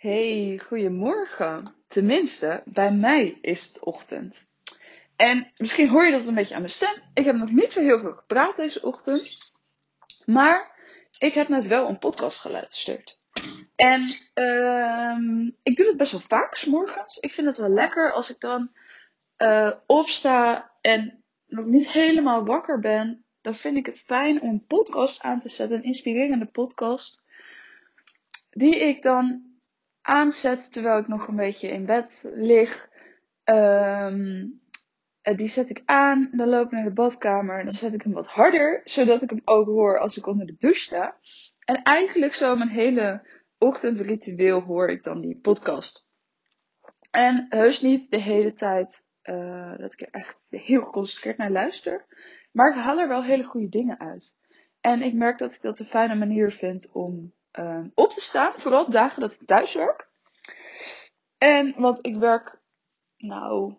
Hey, goedemorgen. Tenminste, bij mij is het ochtend. En misschien hoor je dat een beetje aan mijn stem. Ik heb nog niet zo heel veel gepraat deze ochtend. Maar ik heb net wel een podcast geluisterd. En uh, ik doe het best wel vaak, s morgens. Ik vind het wel lekker als ik dan uh, opsta en nog niet helemaal wakker ben. Dan vind ik het fijn om een podcast aan te zetten, een inspirerende podcast. Die ik dan aanzet terwijl ik nog een beetje in bed lig. Um, die zet ik aan, dan loop ik naar de badkamer, dan zet ik hem wat harder, zodat ik hem ook hoor als ik onder de douche sta. En eigenlijk zo mijn hele ochtendritueel hoor ik dan die podcast. En heus niet de hele tijd uh, dat ik er echt heel geconcentreerd naar luister. Maar ik haal er wel hele goede dingen uit. En ik merk dat ik dat een fijne manier vind om uh, op te staan. Vooral dagen dat ik thuis werk. En want ik werk nou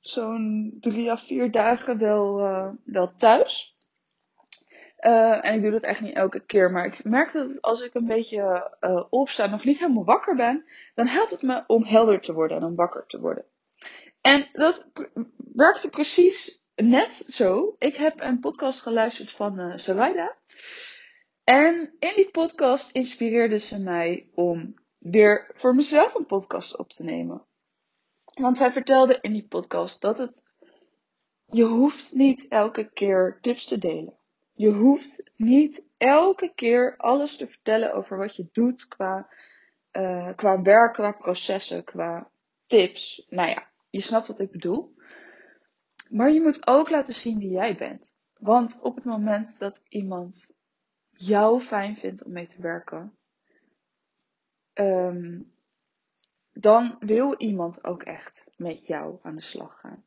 zo'n drie à vier dagen wel, uh, wel thuis. Uh, en ik doe dat echt niet elke keer. Maar ik merk dat als ik een beetje uh, opsta, nog niet helemaal wakker ben, dan helpt het me om helder te worden en om wakker te worden. En dat werkte precies net zo. Ik heb een podcast geluisterd van uh. En in die podcast inspireerde ze mij om weer voor mezelf een podcast op te nemen. Want zij vertelde in die podcast dat het. Je hoeft niet elke keer tips te delen. Je hoeft niet elke keer alles te vertellen over wat je doet qua, uh, qua werk, qua processen, qua tips. Nou ja, je snapt wat ik bedoel. Maar je moet ook laten zien wie jij bent. Want op het moment dat iemand jou fijn vindt om mee te werken, um, dan wil iemand ook echt met jou aan de slag gaan.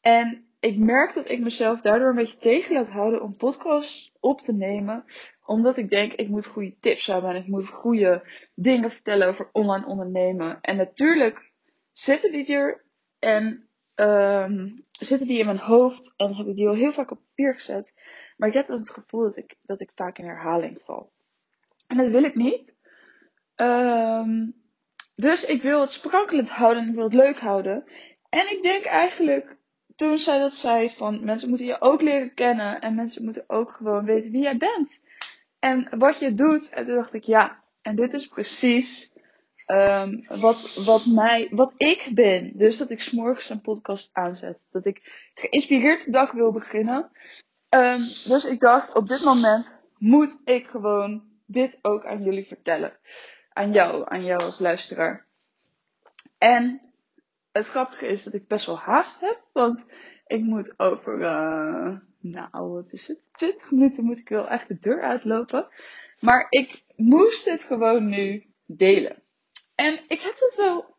En ik merk dat ik mezelf daardoor een beetje tegen laat houden om podcasts op te nemen. Omdat ik denk, ik moet goede tips hebben en ik moet goede dingen vertellen over online ondernemen. En natuurlijk zitten die er en um, zitten die in mijn hoofd en heb ik die al heel vaak op papier gezet. Maar ik heb dan het gevoel dat ik, dat ik vaak in herhaling val. En dat wil ik niet. Um, dus ik wil het sprankelend houden en ik wil het leuk houden. En ik denk eigenlijk, toen zij dat zei, van mensen moeten je ook leren kennen. En mensen moeten ook gewoon weten wie jij bent. En wat je doet. En toen dacht ik, ja, en dit is precies um, wat, wat, mij, wat ik ben. Dus dat ik s'morgens een podcast aanzet. Dat ik geïnspireerd de dag wil beginnen. Um, dus ik dacht, op dit moment moet ik gewoon dit ook aan jullie vertellen aan jou, aan jou als luisteraar. En het grappige is dat ik best wel haast heb, want ik moet over, uh, nou wat is het, 20 minuten moet ik wel echt de deur uitlopen. Maar ik moest het gewoon nu delen. En ik heb het wel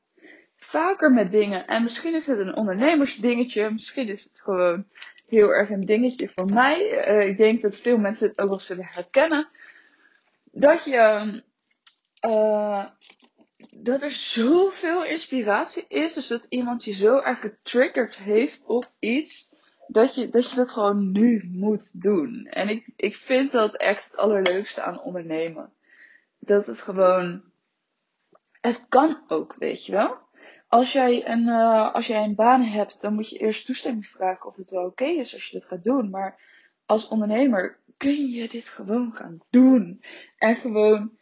vaker met dingen. En misschien is het een ondernemersdingetje, misschien is het gewoon heel erg een dingetje voor mij. Uh, ik denk dat veel mensen het ook wel zullen herkennen. Dat je uh, dat er zoveel inspiratie is. Dus dat iemand je zo erg getriggerd heeft op iets. Dat je, dat je dat gewoon nu moet doen. En ik, ik vind dat echt het allerleukste aan ondernemen. Dat het gewoon. Het kan ook, weet je wel. Als jij een, uh, als jij een baan hebt, dan moet je eerst toestemming vragen of het wel oké is als je dit gaat doen. Maar als ondernemer kun je dit gewoon gaan doen. En gewoon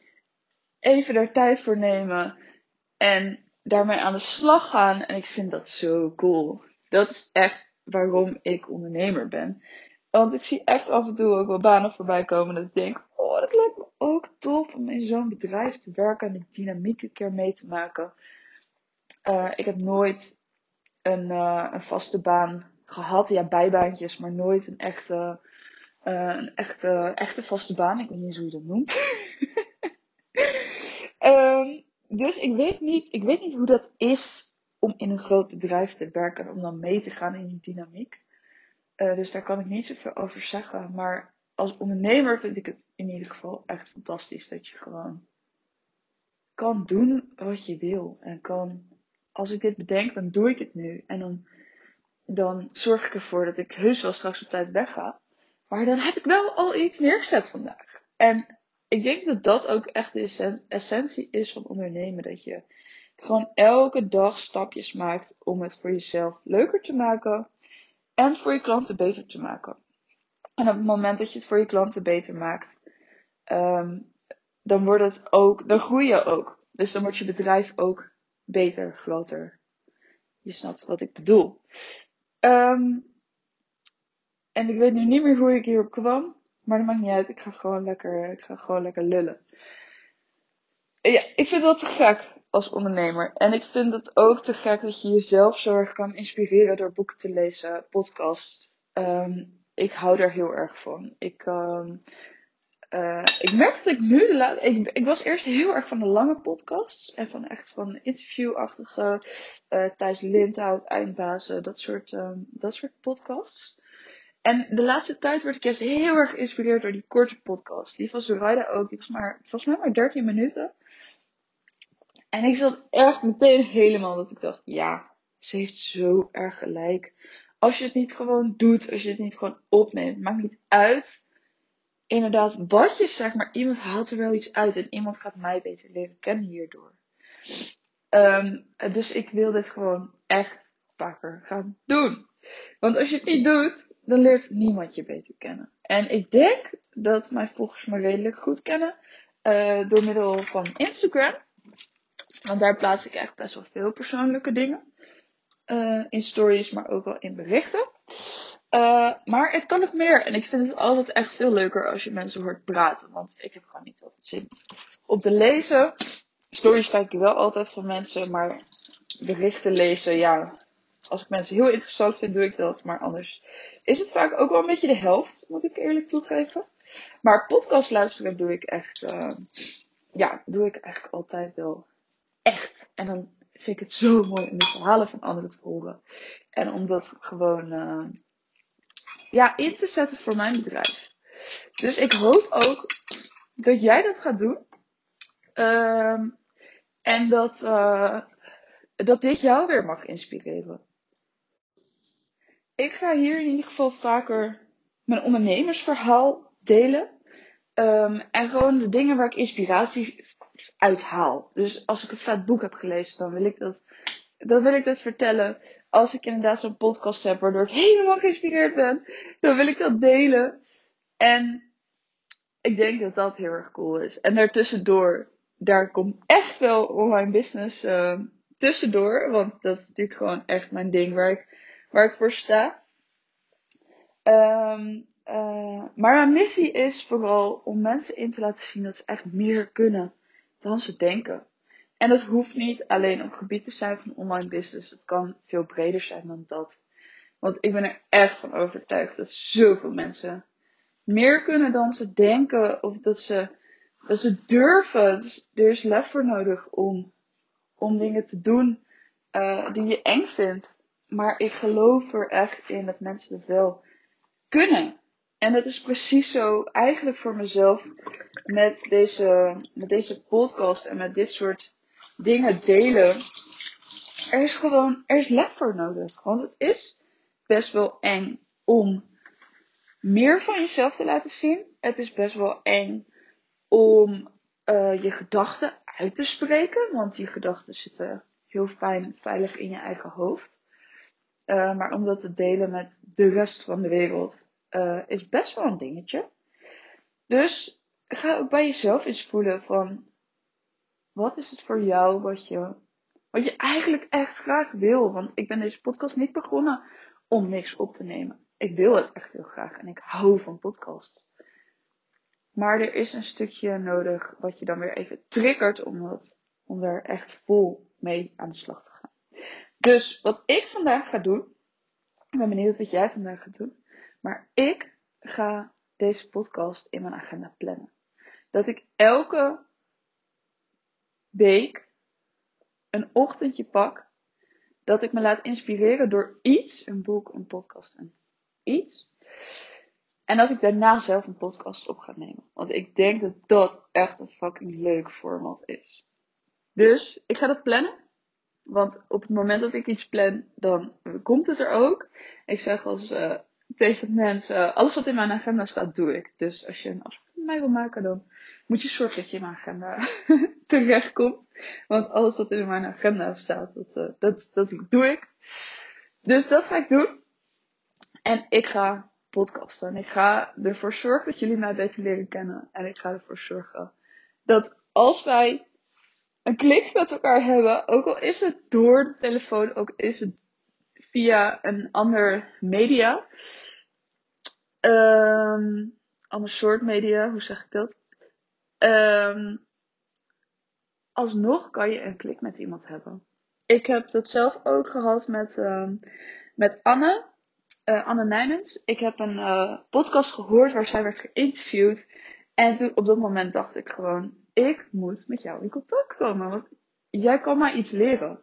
even daar tijd voor nemen en daarmee aan de slag gaan. En ik vind dat zo cool. Dat is echt waarom ik ondernemer ben. Want ik zie echt af en toe ook wel banen voorbij komen dat ik denk, oh, dat lijkt ook tof om in zo'n bedrijf te werken en de dynamiek een keer mee te maken. Uh, ik heb nooit een, uh, een vaste baan gehad. Ja, bijbaantjes, maar nooit een echte, uh, een echte, echte vaste baan. Ik weet niet eens hoe je dat noemt. Um, dus ik weet, niet, ik weet niet hoe dat is om in een groot bedrijf te werken. Om dan mee te gaan in die dynamiek. Dus daar kan ik niet zoveel over zeggen. Maar als ondernemer vind ik het in ieder geval echt fantastisch. Dat je gewoon kan doen wat je wil. En kan, als ik dit bedenk, dan doe ik het nu. En dan, dan zorg ik ervoor dat ik heus wel straks op tijd wegga. Maar dan heb ik wel al iets neergezet vandaag. En ik denk dat dat ook echt de essentie is van ondernemen. Dat je gewoon elke dag stapjes maakt om het voor jezelf leuker te maken en voor je klanten beter te maken. En op het moment dat je het voor je klanten beter maakt, um, dan wordt het ook, dan groei je ook. Dus dan wordt je bedrijf ook beter, groter. Je snapt wat ik bedoel. Um, en ik weet nu niet meer hoe ik hierop kwam. Maar dat maakt niet uit. Ik ga gewoon lekker, ik ga gewoon lekker lullen. Ja, ik vind dat te gek als ondernemer. En ik vind het ook te gek dat je jezelf zo erg kan inspireren door boeken te lezen, podcasts. Um, ik hou daar heel erg van. Ik, um, uh, ik merk dat ik nu de laatste. Ik, ik was eerst heel erg van de lange podcasts. En van echt van interviewachtige. Uh, Thijs Lindhout, Eindbazen, dat soort, um, dat soort podcasts. En de laatste tijd werd ik juist heel erg geïnspireerd door die korte podcast. Die van Zoraida ook. Die was maar, volgens mij maar 13 minuten. En ik zat echt meteen helemaal dat ik dacht, ja, ze heeft zo erg gelijk. Als je het niet gewoon doet, als je het niet gewoon opneemt, maakt niet uit. Inderdaad, wat je zegt, maar iemand haalt er wel iets uit en iemand gaat mij beter leren kennen hierdoor. Um, dus ik wil dit gewoon echt vaker gaan doen. Want als je het niet doet, dan leert niemand je beter kennen. En ik denk dat mijn volgers me redelijk goed kennen uh, door middel van Instagram. Want daar plaats ik echt best wel veel persoonlijke dingen. Uh, in stories, maar ook wel in berichten. Uh, maar het kan nog meer. En ik vind het altijd echt veel leuker als je mensen hoort praten. Want ik heb gewoon niet altijd zin om te lezen. Stories kijk ik wel altijd van mensen. Maar berichten lezen, ja. Als ik mensen heel interessant vind, doe ik dat. Maar anders is het vaak ook wel een beetje de helft, moet ik eerlijk toegeven. Maar podcast luisteren doe ik echt, uh, ja, doe ik eigenlijk altijd wel echt. En dan vind ik het zo mooi om de verhalen van anderen te horen. En om dat gewoon, uh, ja, in te zetten voor mijn bedrijf. Dus ik hoop ook dat jij dat gaat doen. Uh, en dat, uh, dat dit jou weer mag inspireren ik ga hier in ieder geval vaker mijn ondernemersverhaal delen. Um, en gewoon de dingen waar ik inspiratie uit haal. Dus als ik een vet boek heb gelezen, dan wil ik dat, dan wil ik dat vertellen. Als ik inderdaad zo'n podcast heb waardoor ik helemaal geïnspireerd ben, dan wil ik dat delen. En ik denk dat dat heel erg cool is. En daartussendoor, daar komt echt wel online business uh, tussendoor. Want dat is natuurlijk gewoon echt mijn ding waar ik waar ik voor sta. Um, uh, maar mijn missie is vooral om mensen in te laten zien dat ze echt meer kunnen dan ze denken. En dat hoeft niet alleen op gebied te zijn van online business. Het kan veel breder zijn dan dat. Want ik ben er echt van overtuigd dat zoveel mensen meer kunnen dan ze denken. Of dat ze, dat ze durven. Dus er is lef voor nodig om, om dingen te doen uh, die je eng vindt. Maar ik geloof er echt in dat mensen het wel kunnen. En dat is precies zo eigenlijk voor mezelf met deze, met deze podcast en met dit soort dingen delen. Er is gewoon, er is lef voor nodig. Want het is best wel eng om meer van jezelf te laten zien. Het is best wel eng om uh, je gedachten uit te spreken. Want je gedachten zitten heel fijn, veilig in je eigen hoofd. Uh, maar om dat te delen met de rest van de wereld uh, is best wel een dingetje. Dus ga ook bij jezelf eens voelen van wat is het voor jou wat je, wat je eigenlijk echt graag wil. Want ik ben deze podcast niet begonnen om niks op te nemen. Ik wil het echt heel graag en ik hou van podcasts. Maar er is een stukje nodig wat je dan weer even triggert om, dat, om er echt vol mee aan de slag te gaan. Dus wat ik vandaag ga doen. Ik ben benieuwd wat jij vandaag gaat doen. Maar ik ga deze podcast in mijn agenda plannen. Dat ik elke week een ochtendje pak. Dat ik me laat inspireren door iets. Een boek, een podcast, een iets. En dat ik daarna zelf een podcast op ga nemen. Want ik denk dat dat echt een fucking leuk format is. Dus ik ga dat plannen. Want op het moment dat ik iets plan, dan komt het er ook. Ik zeg als, uh, tegen mensen, alles wat in mijn agenda staat, doe ik. Dus als je een afspraak met mij wil maken, dan moet je zorgen dat je in mijn agenda terechtkomt. Want alles wat in mijn agenda staat, dat, uh, dat, dat doe ik. Dus dat ga ik doen. En ik ga podcasten. Ik ga ervoor zorgen dat jullie mij beter leren kennen. En ik ga ervoor zorgen dat als wij een klik met elkaar hebben, ook al is het door de telefoon, ook is het via een ander media, um, ander soort media, hoe zeg ik dat? Um, alsnog kan je een klik met iemand hebben. Ik heb dat zelf ook gehad met, um, met Anne, uh, Anne Nijmens. Ik heb een uh, podcast gehoord waar zij werd geïnterviewd. En toen op dat moment dacht ik gewoon, ik moet met jou in contact komen. Want jij kan mij iets leren.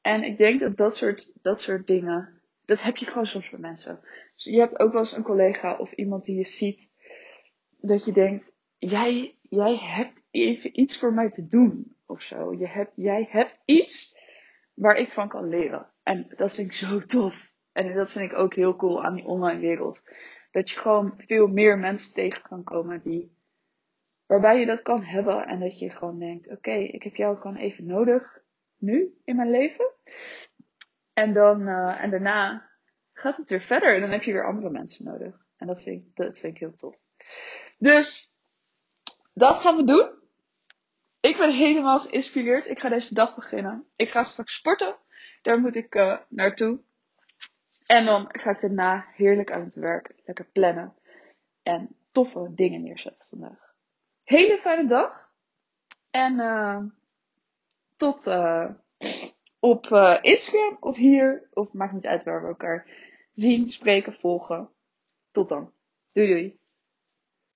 En ik denk dat dat soort, dat soort dingen, dat heb je gewoon soms bij mensen. Dus je hebt ook wel eens een collega of iemand die je ziet, dat je denkt, jij, jij hebt even iets voor mij te doen of zo. Je hebt, jij hebt iets waar ik van kan leren. En dat vind ik zo tof. En dat vind ik ook heel cool aan die online wereld. Dat je gewoon veel meer mensen tegen kan komen die, waarbij je dat kan hebben. En dat je gewoon denkt, oké, ik heb jou gewoon even nodig. Nu in mijn leven. En dan, uh, en daarna gaat het weer verder. En dan heb je weer andere mensen nodig. En dat vind ik, dat vind ik heel tof. Dus, dat gaan we doen. Ik ben helemaal geïnspireerd. Ik ga deze dag beginnen. Ik ga straks sporten. Daar moet ik uh, naartoe. En dan ga ik daarna heerlijk aan het werk. Lekker plannen. En toffe dingen neerzetten vandaag. Hele fijne dag. En uh, tot uh, op uh, Instagram of hier. Of maakt niet uit waar we elkaar zien, spreken, volgen. Tot dan. Doei doei.